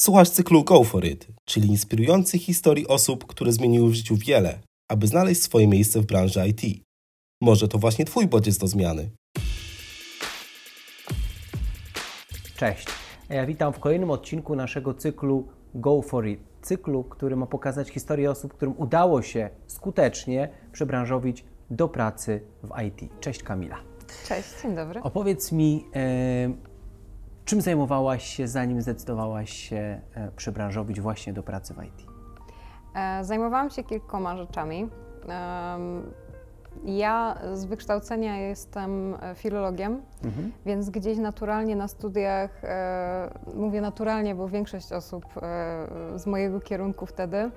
Słuchasz cyklu Go For It, czyli inspirujących historii osób, które zmieniły w życiu wiele, aby znaleźć swoje miejsce w branży IT. Może to właśnie Twój bodziec do zmiany. Cześć, ja witam w kolejnym odcinku naszego cyklu Go For It. Cyklu, który ma pokazać historię osób, którym udało się skutecznie przebranżowić do pracy w IT. Cześć Kamila. Cześć, dzień dobry. Opowiedz mi, czym zajmowałaś się, zanim zdecydowałaś się e, przebranżowić właśnie do pracy w IT? E, zajmowałam się kilkoma rzeczami. Ja z wykształcenia jestem e, filologiem, mhm. więc gdzieś naturalnie na studiach, mówię naturalnie, bo większość osób z mojego kierunku wtedy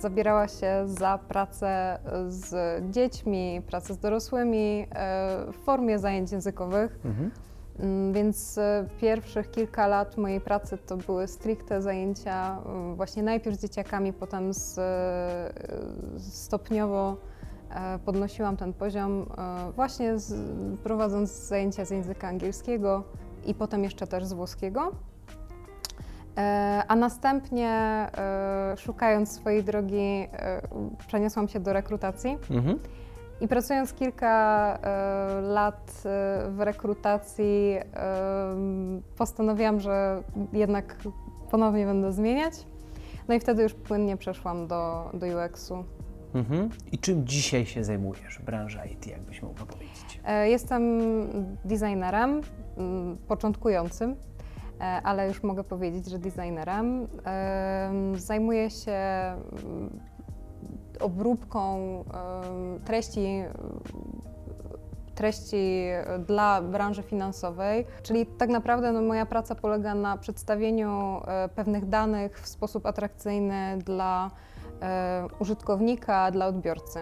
zabierała się za pracę z dziećmi, pracę z dorosłymi w formie zajęć językowych. Mhm. Mm, więc e, pierwszych kilka lat mojej pracy to były stricte zajęcia mm, właśnie najpierw z dzieciakami, potem z, e, stopniowo e, podnosiłam ten poziom właśnie z, prowadząc zajęcia z języka angielskiego i potem jeszcze też z włoskiego. A następnie szukając swojej drogi przeniosłam się do rekrutacji. Mhm. I pracując kilka y, lat y, w rekrutacji, y, postanowiłam, że jednak ponownie będę zmieniać. No i wtedy już płynnie przeszłam do, do UX-u. Mhm. I czym dzisiaj się zajmujesz w branży IT, jakbyś mogła powiedzieć? Jestem designerem, początkującym, ale już mogę powiedzieć, że designerem. Zajmuję się obróbką treści treści dla branży finansowej, czyli tak naprawdę no, moja praca polega na przedstawieniu e, pewnych danych w sposób atrakcyjny dla e, użytkownika, dla odbiorcy.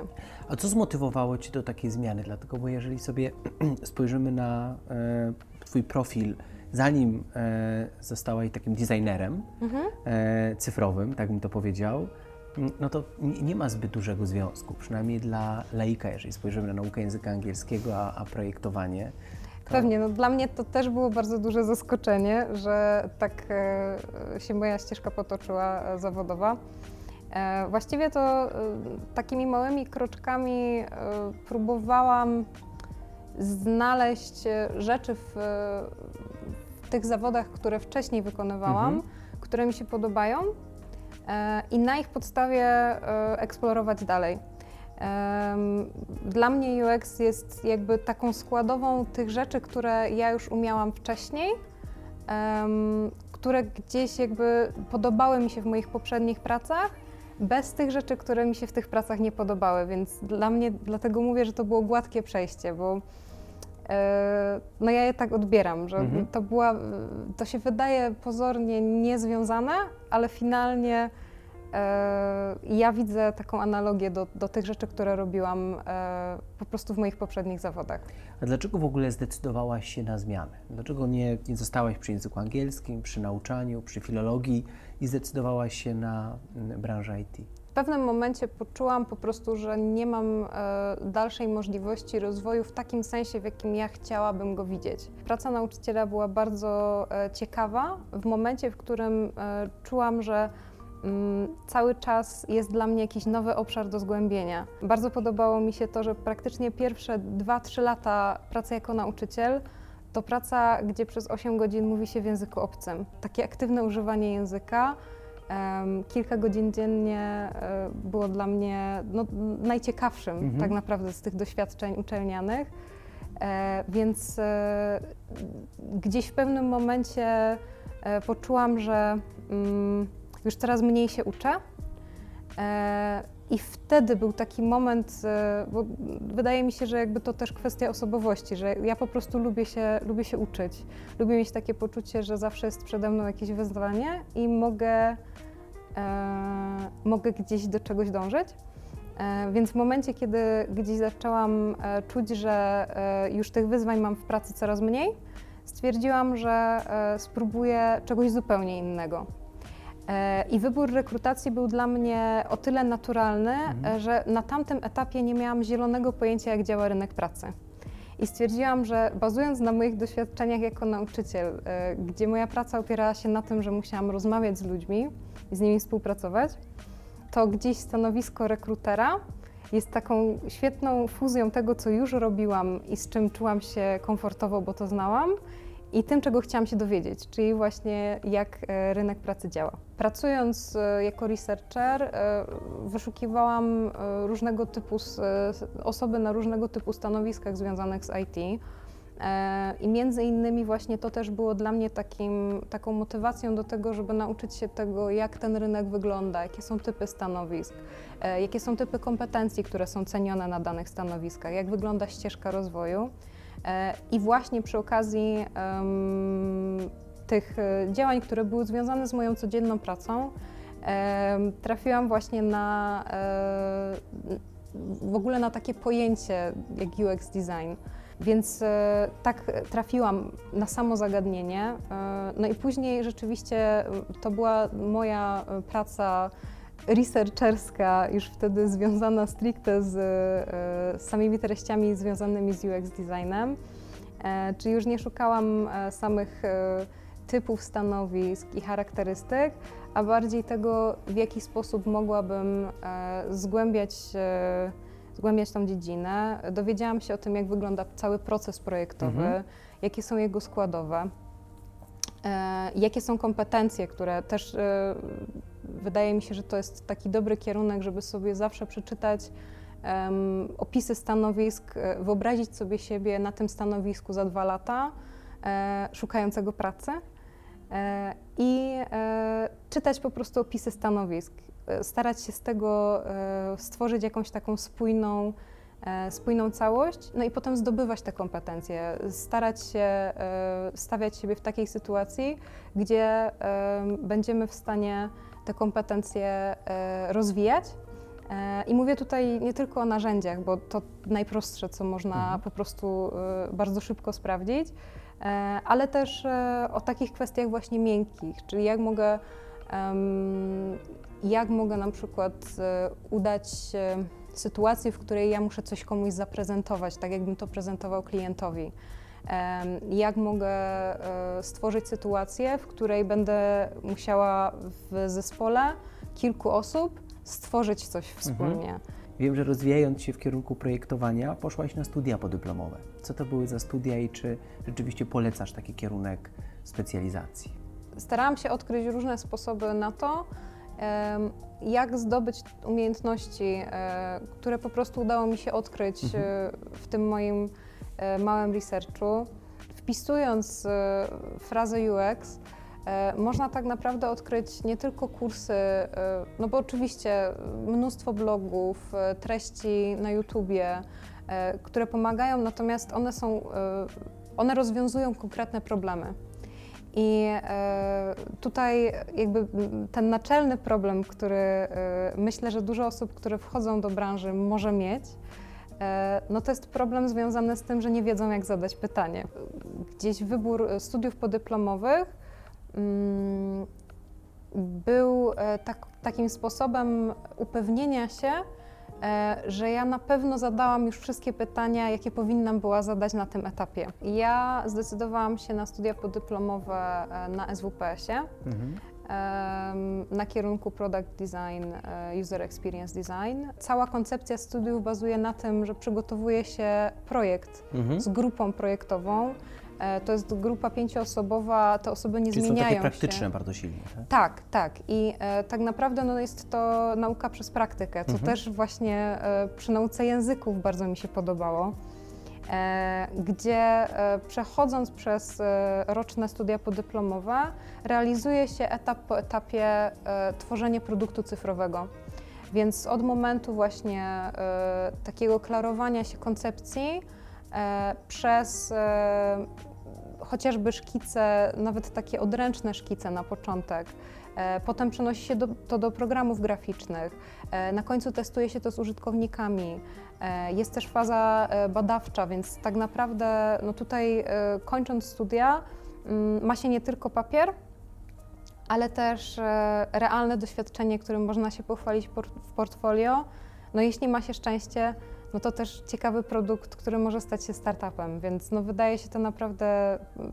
A co zmotywowało Cię do takiej zmiany? Dlatego, bo jeżeli sobie spojrzymy na e, Twój profil, zanim zostałaś takim designerem mhm. cyfrowym, tak bym to powiedział, no to nie ma zbyt dużego związku, przynajmniej dla laika, jeżeli spojrzymy na naukę języka angielskiego, a, a projektowanie. To... Pewnie, no dla mnie to też było bardzo duże zaskoczenie, że tak e, się moja ścieżka potoczyła e, zawodowa. E, właściwie to takimi małymi kroczkami próbowałam znaleźć rzeczy w, w, tych zawodach, które wcześniej wykonywałam, mhm. które mi się podobają i na ich podstawie e, eksplorować dalej. Dla mnie UX jest jakby taką składową tych rzeczy, które ja już umiałam wcześniej, które gdzieś jakby podobały mi się w moich poprzednich pracach, bez tych rzeczy, które mi się w tych pracach nie podobały, więc dla mnie, dlatego mówię, że to było gładkie przejście, bo e, no ja je tak odbieram, że mhm. to była, to się wydaje pozornie niezwiązane, ale finalnie e, ja widzę taką analogię do, do tych rzeczy, które robiłam po prostu w moich poprzednich zawodach. A dlaczego w ogóle zdecydowałaś się na zmianę? Dlaczego nie, nie zostałaś przy języku angielskim, przy nauczaniu, przy filologii i zdecydowałaś się na mm, branżę IT? Pewnym momencie poczułam po prostu, że nie mam e, dalszej możliwości rozwoju w takim sensie, w jakim ja chciałabym go widzieć. Praca nauczyciela była bardzo e, ciekawa w momencie, w którym e, czułam, że mm, cały czas jest dla mnie jakiś nowy obszar do zgłębienia. Bardzo podobało mi się to, że praktycznie pierwsze 2-3 lata pracy jako nauczyciel to praca, gdzie przez 8 godzin mówi się w języku obcym. Takie aktywne używanie języka, kilka godzin dziennie e, było dla mnie no, najciekawszym mhm. tak naprawdę z tych doświadczeń uczelnianych. E, więc e, gdzieś w pewnym momencie poczułam, że mm, już coraz mniej się uczę. I wtedy był taki moment, bo wydaje mi się, że jakby to też kwestia osobowości, że ja po prostu lubię się, lubię się uczyć. Lubię mieć takie poczucie, że zawsze jest przede mną jakieś wyzwanie i mogę e, mogę gdzieś do czegoś dążyć. E, więc w momencie, kiedy gdzieś zaczęłam e, czuć, że e, już tych wyzwań mam w pracy coraz mniej, stwierdziłam, że e, spróbuję czegoś zupełnie innego. E, I wybór rekrutacji był dla mnie o tyle naturalny, mhm. że na tamtym etapie nie miałam zielonego pojęcia, jak działa rynek pracy. I stwierdziłam, że bazując na moich doświadczeniach jako nauczyciel, e, gdzie moja praca opierała się na tym, że musiałam rozmawiać z ludźmi i z nimi współpracować, to gdzieś stanowisko rekrutera jest taką świetną fuzją tego, co już robiłam i z czym czułam się komfortowo, bo to znałam, i tym, czego chciałam się dowiedzieć, czyli właśnie jak e, rynek pracy działa. Pracując e, jako researcher, e, wyszukiwałam różnego typu osoby na różnego typu stanowiskach związanych z IT. I między innymi właśnie to też było dla mnie takim, taką motywacją do tego, żeby nauczyć się tego, jak ten rynek wygląda, jakie są typy stanowisk, jakie są typy kompetencji, które są cenione na danych stanowiskach, jak wygląda ścieżka rozwoju. E, I właśnie przy okazji tych e, działań, które były związane z moją codzienną pracą, trafiłam właśnie na e, w ogóle na takie pojęcie jak UX design. Więc tak trafiłam na samo zagadnienie. No i później rzeczywiście to była moja praca researcherska, już wtedy związana stricte z, e, z samymi treściami związanymi z UX designem. E, czyli już nie szukałam e, samych typów stanowisk i charakterystyk, a bardziej tego, w jaki sposób mogłabym zgłębiać, zgłębiać tą dziedzinę. Dowiedziałam się o tym, jak wygląda cały proces projektowy, mhm. jakie są jego składowe. Jakie są kompetencje, które też wydaje mi się, że to jest taki dobry kierunek, żeby sobie zawsze przeczytać opisy stanowisk, e, wyobrazić sobie siebie na tym stanowisku za dwa lata, e, szukającego pracy e, i e, czytać po prostu opisy stanowisk, e, starać się z tego e, stworzyć jakąś taką spójną, spójną całość, no i potem zdobywać te kompetencje, starać się stawiać siebie w takiej sytuacji, gdzie będziemy w stanie te kompetencje e, rozwijać. E, I mówię tutaj nie tylko o narzędziach, bo to najprostsze, co można mhm. po prostu e, bardzo szybko sprawdzić, ale też o takich kwestiach właśnie miękkich, czyli jak mogę, jak mogę na przykład udać sytuację, w której ja muszę coś komuś zaprezentować, tak jakbym to prezentował klientowi jak mogę e, stworzyć sytuację, w której będę musiała w zespole kilku osób stworzyć coś mhm. wspólnie. Mhm. Wiem, że rozwijając się w kierunku projektowania, poszłaś na studia podyplomowe. Co to były za studia i czy rzeczywiście polecasz taki kierunek specjalizacji? Starałam się odkryć różne sposoby na to, jak zdobyć umiejętności, e, które po prostu udało mi się odkryć mhm. E, w tym moim E, małym researchu, wpisując frazę UX, można tak naprawdę odkryć nie tylko kursy, no bo oczywiście mnóstwo blogów, treści na YouTubie, które pomagają, natomiast one są, one rozwiązują konkretne problemy. I tutaj jakby ten naczelny problem, który myślę, że dużo osób, które wchodzą do branży może mieć, E, no to jest problem związany z tym, że nie wiedzą, jak zadać pytanie. Gdzieś wybór studiów podyplomowych mm, był e, tak, takim sposobem upewnienia się, e, że ja na pewno zadałam już wszystkie pytania, jakie powinnam była zadać na tym etapie. Ja zdecydowałam się na studia podyplomowe na SWPS-ie. Mhm na kierunku Product Design, e, User Experience Design. Cała koncepcja studiów bazuje na tym, że przygotowuje się projekt mhm. z grupą projektową. E, to jest grupa pięcioosobowa, te osoby nie Czyli zmieniają są takie praktyczne się. bardzo silnie, tak? Tak, tak. I e, tak naprawdę no, jest to nauka przez praktykę, co mhm. też właśnie e, przy nauce języków bardzo mi się podobało. E, gdzie e, przechodząc przez e, roczne studia podyplomowe realizuje się etap po etapie tworzenie produktu cyfrowego. Więc od momentu właśnie takiego klarowania się koncepcji przez chociażby szkice, nawet takie odręczne szkice na początek, E, potem przenosi się do, to do programów graficznych. E, na końcu testuje się to z użytkownikami. E, jest też faza badawcza, więc tak naprawdę no tutaj kończąc studia mm, ma się nie tylko papier, ale też realne doświadczenie, którym można się pochwalić w portfolio. No jeśli ma się szczęście, no to też ciekawy produkt, który może stać się startupem, więc no wydaje się to naprawdę mm,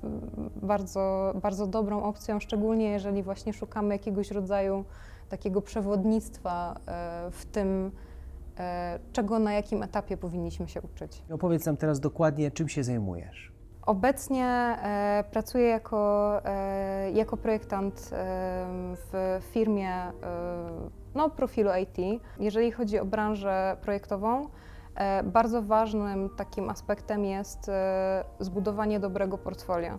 bardzo, bardzo dobrą opcją, szczególnie jeżeli właśnie szukamy jakiegoś rodzaju takiego przewodnictwa e, w tym, e, czego na jakim etapie powinniśmy się uczyć. Opowiedz nam teraz dokładnie, czym się zajmujesz. Obecnie e, pracuję jako, e, jako projektant e, w firmie e, no, profilu IT. Jeżeli chodzi o branżę projektową, bardzo ważnym takim aspektem jest e, zbudowanie dobrego portfolio.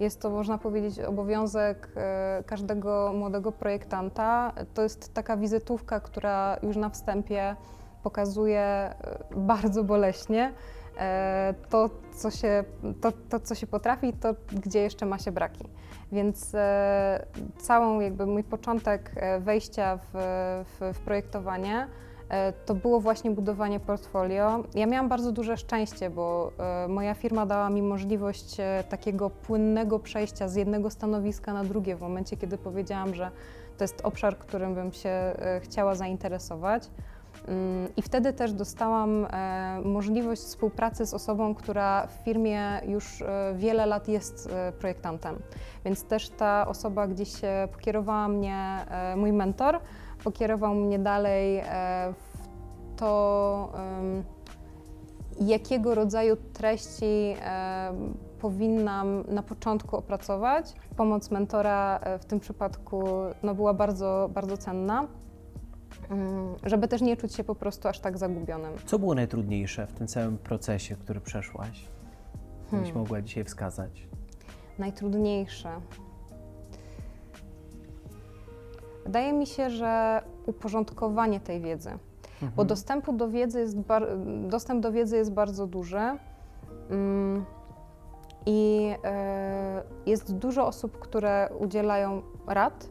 Jest to, można powiedzieć, obowiązek e, każdego młodego projektanta. To jest taka wizytówka, która już na wstępie pokazuje e, bardzo boleśnie e, to, co się, to, to, co się potrafi, to gdzie jeszcze ma się braki. Więc e, całą jakby mój początek e, wejścia w, w, w projektowanie e, to było właśnie budowanie portfolio. Ja miałam bardzo duże szczęście, bo e, moja firma dała mi możliwość e, takiego płynnego przejścia z jednego stanowiska na drugie w momencie, kiedy powiedziałam, że to jest obszar, którym bym się e, chciała zainteresować. Mm, I wtedy też dostałam e, możliwość współpracy z osobą, która w firmie już e, wiele lat jest e, projektantem. Więc też ta osoba gdzieś e, pokierowała mnie, e, mój mentor, pokierował mnie dalej e, w to, jakiego rodzaju treści e, powinnam na początku opracować. Pomoc mentora e, w tym przypadku no, była bardzo, bardzo cenna. Mm, żeby też nie czuć się po prostu aż tak zagubionym. Co było najtrudniejsze w tym całym procesie, który przeszłaś? Byś Hmm. mogła dzisiaj wskazać. Najtrudniejsze. Wydaje mi się, że uporządkowanie tej wiedzy, bo Mhm. dostępu do wiedzy jest dostęp do wiedzy jest bardzo duży. Mm, I e, jest dużo osób, które udzielają rad,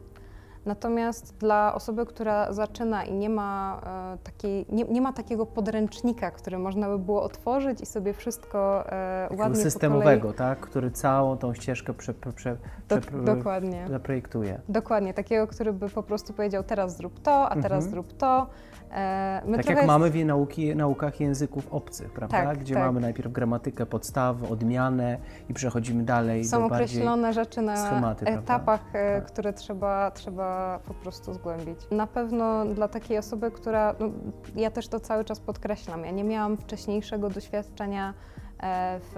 natomiast dla osoby, która zaczyna i nie ma, e, takiej, nie, nie ma takiego podręcznika, który można by było otworzyć i sobie wszystko e, ładnie systemowego, tak? Który całą tą ścieżkę prze, prze, prze, kolei... prze, Dok- dokładnie. zaprojektuje. Dokładnie, takiego, który by po prostu powiedział teraz zrób to, a teraz Mhm. zrób to. E, my Tak jak jest- mamy w nauki, naukach języków obcych, prawda? Tak, Gdzie tak. mamy najpierw gramatykę, podstawę, odmianę i przechodzimy dalej Są do bardziej... określone rzeczy na schematy, etapach, Tak. które trzeba, trzeba po prostu zgłębić. Na pewno dla takiej osoby, która, no, ja też to cały czas podkreślam, ja nie miałam wcześniejszego doświadczenia e, w,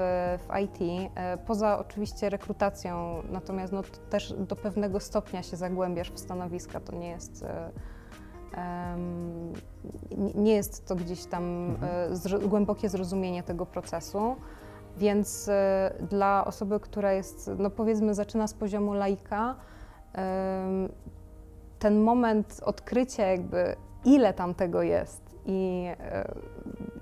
w IT, e, poza oczywiście rekrutacją, natomiast no, też do pewnego stopnia się zagłębiasz w stanowiska, to nie jest... em, nie- jest to gdzieś tam Mhm. zro- głębokie zrozumienie tego procesu. Więc dla osoby, która jest, no powiedzmy, zaczyna z poziomu laika, ten moment odkrycia, jakby ile tam tego jest i e,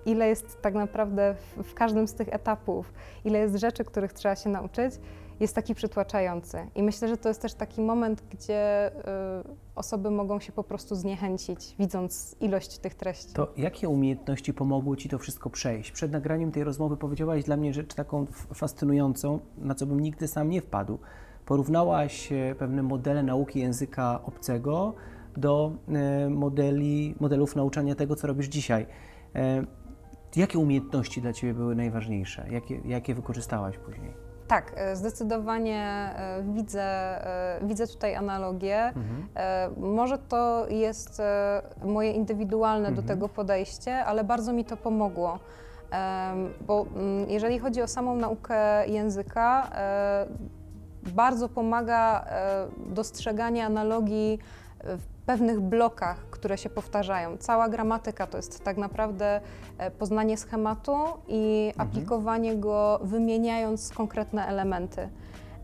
ile jest tak naprawdę w, każdym z tych etapów, ile jest rzeczy, których trzeba się nauczyć, jest taki przytłaczający. I myślę, że to jest też taki moment, gdzie e, osoby mogą się po prostu zniechęcić, widząc ilość tych treści. To jakie umiejętności pomogły Ci to wszystko przejść? Przed nagraniem tej rozmowy powiedziałaś dla mnie rzecz taką fascynującą, na co bym nigdy sam nie wpadł. Porównałaś e, pewne modele nauki języka obcego do e, modeli, modelów nauczania tego, co robisz dzisiaj. E, Jakie umiejętności dla Ciebie były najważniejsze? Jakie, jakie wykorzystałaś później? Tak, zdecydowanie widzę, widzę tutaj analogię. E, Może to jest moje indywidualne do Mhm. tego podejście, ale bardzo mi to pomogło. Bo mm, jeżeli chodzi o samą naukę języka, bardzo pomaga e, dostrzeganie analogii w pewnych blokach, które się powtarzają. Cała gramatyka to jest tak naprawdę e, poznanie schematu i aplikowanie go, wymieniając konkretne elementy.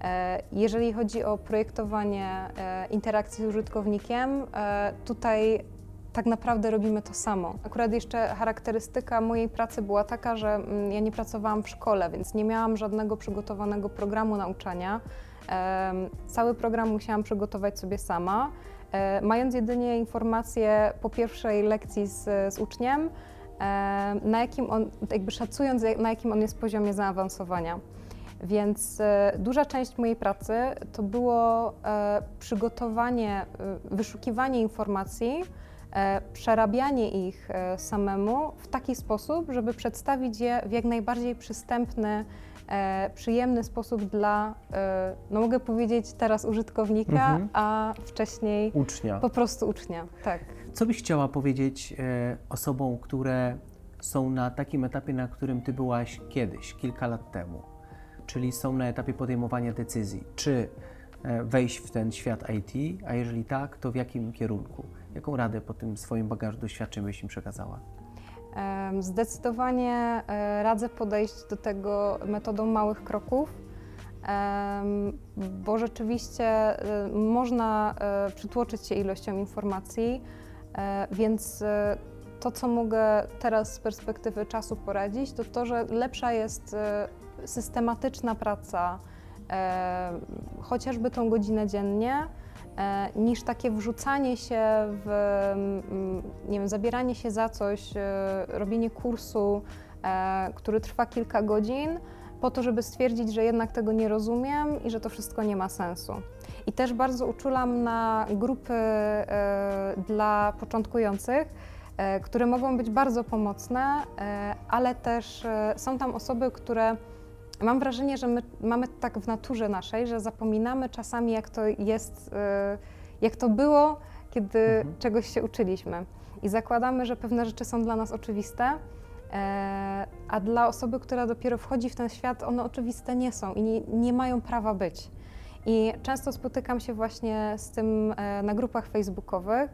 E, Jeżeli chodzi o projektowanie e, interakcji z użytkownikiem, e, tutaj tak naprawdę robimy to samo. Akurat jeszcze charakterystyka mojej pracy była taka, że mm, ja nie pracowałam w szkole, więc nie miałam żadnego przygotowanego programu nauczania. Cały program musiałam przygotować sobie sama, e, mając jedynie informacje po pierwszej lekcji z, z uczniem, na jakim on, jakby szacując, na jakim on jest poziomie zaawansowania. Więc e, duża część mojej pracy to było e, przygotowanie, wyszukiwanie informacji przerabianie ich samemu w taki sposób, żeby przedstawić je w jak najbardziej przystępny, e, przyjemny sposób dla, e, no mogę powiedzieć teraz użytkownika, Mhm. a wcześniej Ucznia. po prostu ucznia. Tak. Co byś chciała powiedzieć e, osobom, które są na takim etapie, na którym ty byłaś kiedyś, kilka lat temu? Czyli są na etapie podejmowania decyzji, czy e, wejść w ten świat IT, a jeżeli tak, to w jakim kierunku? Jaką radę po tym swoim bagażu doświadczeń byś im przekazała? Zdecydowanie e, radzę podejść do tego metodą małych kroków, bo rzeczywiście e, można e, przytłoczyć się ilością informacji, więc to, co mogę teraz z perspektywy czasu poradzić, to to, że lepsza jest systematyczna praca, chociażby tą godzinę dziennie, niż takie wrzucanie się w, mm, nie wiem, zabieranie się za coś, e, robienie kursu, e, który trwa kilka godzin, po to, żeby stwierdzić, że jednak tego nie rozumiem i że to wszystko nie ma sensu. I też bardzo uczulam na grupy e, dla początkujących, e, które mogą być bardzo pomocne, e, ale też e, są tam osoby, które Mam wrażenie, że my mamy tak w naturze naszej, że zapominamy czasami, jak to jest, e, jak to było, kiedy Mhm. czegoś się uczyliśmy. I zakładamy, że pewne rzeczy są dla nas oczywiste, e, a dla osoby, która dopiero wchodzi w ten świat, one oczywiste nie są i nie, nie mają prawa być. I często spotykam się właśnie z tym e, na grupach facebookowych,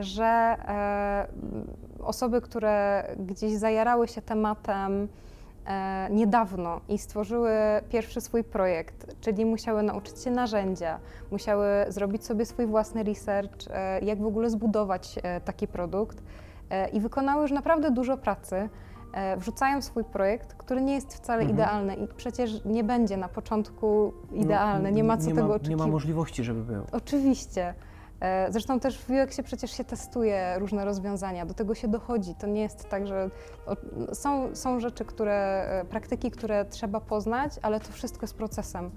że e, osoby, które gdzieś zajarały się tematem, niedawno i stworzyły pierwszy swój projekt, czyli musiały nauczyć się narzędzia, musiały zrobić sobie swój własny research, e, jak w ogóle zbudować e, taki produkt e, i wykonały już naprawdę dużo pracy. e, Wrzucają swój projekt, który nie jest wcale Mhm. idealny i przecież nie będzie na początku idealny, nie ma co nie tego ma, oczekiwać. Nie ma możliwości, żeby był. Oczywiście. E, Zresztą też w UX-ie przecież się testuje różne rozwiązania, do tego się dochodzi. To nie jest tak, że są, są rzeczy, które, e, praktyki, które trzeba poznać, ale to wszystko jest procesem.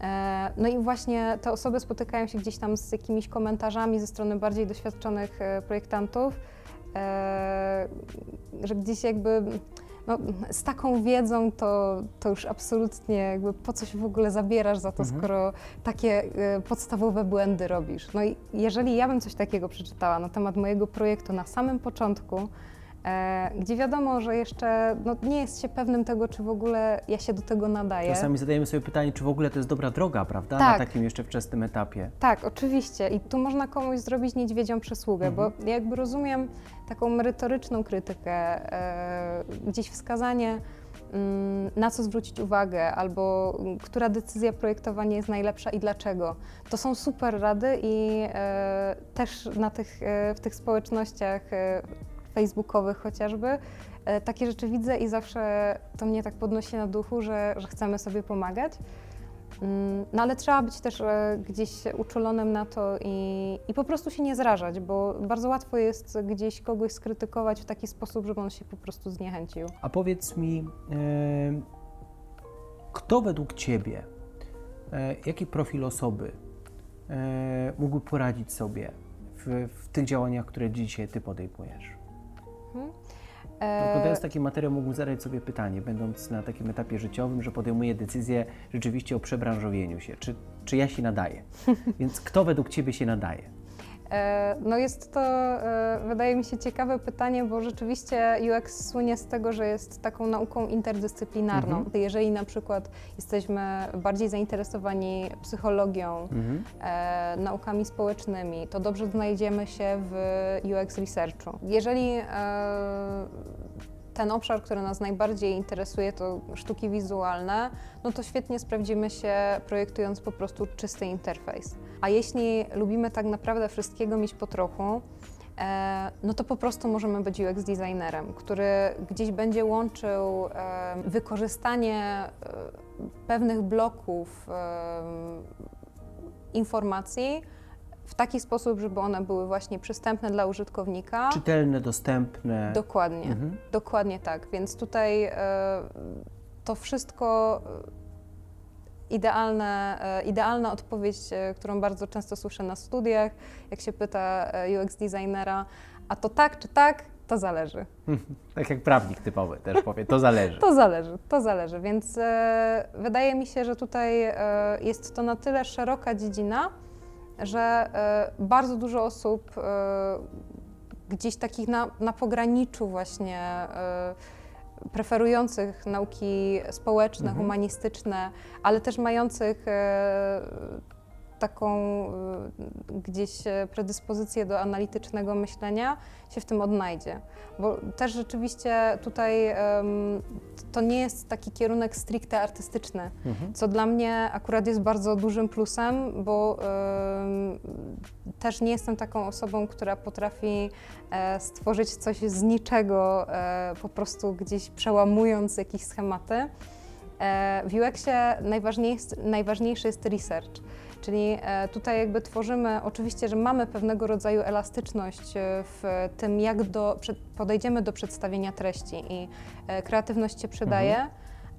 E, No i właśnie te osoby spotykają się gdzieś tam z jakimiś komentarzami ze strony bardziej doświadczonych projektantów, że gdzieś jakby no, z taką wiedzą to, to już absolutnie jakby po co się w ogóle zabierasz za to, Mhm. skoro takie e, podstawowe błędy robisz. No i jeżeli ja bym coś takiego przeczytała na temat mojego projektu na samym początku, gdzie wiadomo, że jeszcze no, nie jest się pewnym tego, czy w ogóle ja się do tego nadaję. Czasami zadajemy sobie pytanie, czy w ogóle to jest dobra droga, prawda? Tak. Na takim jeszcze wczesnym etapie. Tak, oczywiście. I tu można komuś zrobić niedźwiedzią przysługę, Mhm. bo ja jakby rozumiem taką merytoryczną krytykę, e, gdzieś wskazanie, mm, na co zwrócić uwagę, albo mm, która decyzja projektowania jest najlepsza i dlaczego. To są super rady i e, też na tych, e, w tych społecznościach e, facebookowych chociażby e, takie rzeczy widzę i zawsze to mnie tak podnosi na duchu, że, że chcemy sobie pomagać. Mm, No ale trzeba być też e, gdzieś uczulonym na to i, i po prostu się nie zrażać, bo bardzo łatwo jest gdzieś kogoś skrytykować w taki sposób, żeby on się po prostu zniechęcił. A powiedz mi, e, kto według Ciebie, jaki profil osoby mógłby poradzić sobie w, w tych działaniach, które dzisiaj Ty podejmujesz? E, Oglądając taki materiał mógłbym zadać sobie pytanie, będąc na takim etapie życiowym, że podejmuję decyzję rzeczywiście o przebranżowieniu się. Czy, czy ja się nadaję? Więc kto według Ciebie się nadaje? E, No jest to, e, wydaje mi się, ciekawe pytanie, bo rzeczywiście UX słynie z tego, że jest taką nauką interdyscyplinarną. Mhm. Jeżeli na przykład jesteśmy bardziej zainteresowani psychologią, Mhm. e, naukami społecznymi, to dobrze znajdziemy się w UX researchu. Jeżeli e, ten obszar, który nas najbardziej interesuje, to sztuki wizualne, no to świetnie sprawdzimy się projektując po prostu czysty interfejs. A jeśli lubimy tak naprawdę wszystkiego mieć po trochu, e, no to po prostu możemy być UX designerem, który gdzieś będzie łączył e, wykorzystanie e, pewnych bloków informacji w taki sposób, żeby one były właśnie przystępne dla użytkownika. Czytelne, dostępne. Dokładnie, Mhm. dokładnie tak. Więc tutaj e, to wszystko idealne, e, idealna odpowiedź, e, którą bardzo często słyszę na studiach, jak się pyta e, UX designera, a to tak czy tak, to zależy. tak jak prawnik typowy też powie, to zależy. to zależy, to zależy, więc e, wydaje mi się, że tutaj e, jest to na tyle szeroka dziedzina, że e, bardzo dużo osób e, gdzieś takich na, na pograniczu właśnie e, preferujących nauki społeczne, Mhm. humanistyczne, ale też mających taką e, gdzieś e, predyspozycję do analitycznego myślenia, się w tym odnajdzie. Bo też rzeczywiście tutaj to nie jest taki kierunek stricte artystyczny, Mhm. co dla mnie akurat jest bardzo dużym plusem, bo też nie jestem taką osobą, która potrafi e, stworzyć coś z niczego, e, po prostu gdzieś przełamując jakieś schematy. W UX-ie najważniejszy jest research, czyli e, tutaj jakby tworzymy, oczywiście, że mamy pewnego rodzaju elastyczność e, w tym, jak do, podejdziemy do przedstawienia treści i e, kreatywność się przydaje,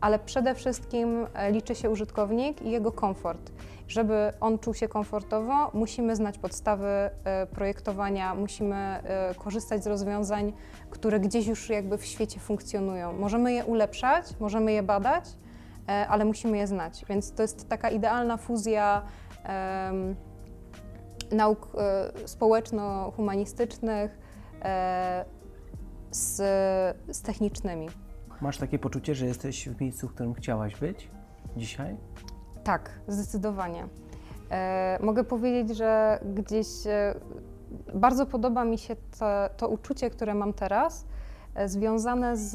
ale przede wszystkim liczy się użytkownik i jego komfort. Żeby on czuł się komfortowo, musimy znać podstawy projektowania, musimy korzystać z rozwiązań, które gdzieś już jakby w świecie funkcjonują. Możemy je ulepszać, możemy je badać, ale musimy je znać. Więc to jest taka idealna fuzja nauk e, społeczno-humanistycznych e, z, z technicznymi. Masz takie poczucie, że jesteś w miejscu, w którym chciałaś być dzisiaj? Tak, zdecydowanie. E, mogę powiedzieć, że gdzieś e, bardzo podoba mi się to, to uczucie, które mam teraz, e, związane z,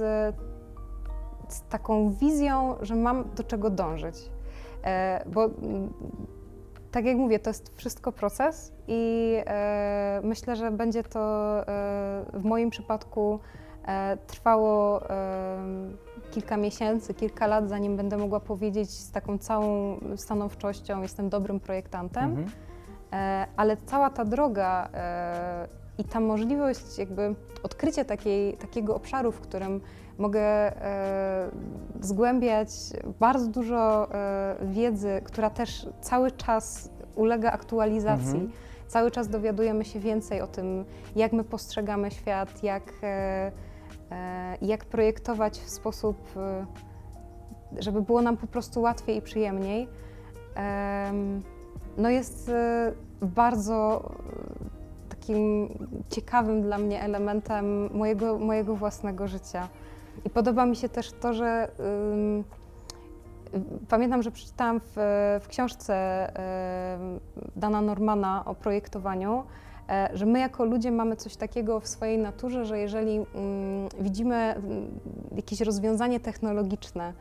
z taką wizją, że mam do czego dążyć. E, bo tak jak mówię, to jest wszystko proces i e, myślę, że będzie to e, w moim przypadku e, trwało e, kilka miesięcy, kilka lat, zanim będę mogła powiedzieć z taką całą stanowczością, jestem dobrym projektantem. Mhm. E, ale cała ta droga e, i ta możliwość jakby odkrycia takiej, takiego obszaru, w którym mogę e, zgłębiać bardzo dużo e, wiedzy, która też cały czas ulega aktualizacji. Mhm. Cały czas dowiadujemy się więcej o tym, jak my postrzegamy świat, jak, e, jak projektować w sposób, żeby było nam po prostu łatwiej i przyjemniej. Em, no jest bardzo takim ciekawym dla mnie elementem mojego, mojego własnego życia. I podoba mi się też to, że ym, pamiętam, że przeczytałam w, w książce ym, Dana Normana o projektowaniu, e, że my jako ludzie mamy coś takiego w swojej naturze, że jeżeli widzimy jakieś rozwiązanie technologiczne,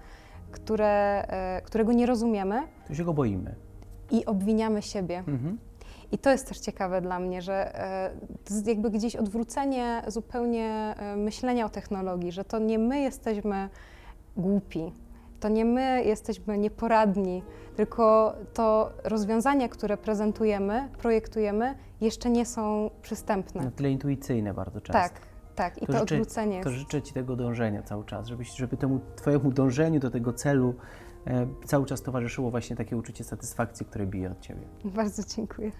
które, e, którego nie rozumiemy, To się go boimy. i obwiniamy siebie. Mhm. I to jest też ciekawe dla mnie, że e, jakby gdzieś odwrócenie zupełnie e, myślenia o technologii, że to nie my jesteśmy głupi, to nie my jesteśmy nieporadni, tylko to rozwiązania, które prezentujemy, projektujemy, jeszcze nie są przystępne. Na tyle intuicyjne bardzo często. tak, tak. I to, To życzę- odwrócenie To życzę Ci tego dążenia cały czas, żebyś, żeby temu Twojemu dążeniu do tego celu e, cały czas towarzyszyło właśnie takie uczucie satysfakcji, które bije od Ciebie. Bardzo dziękuję.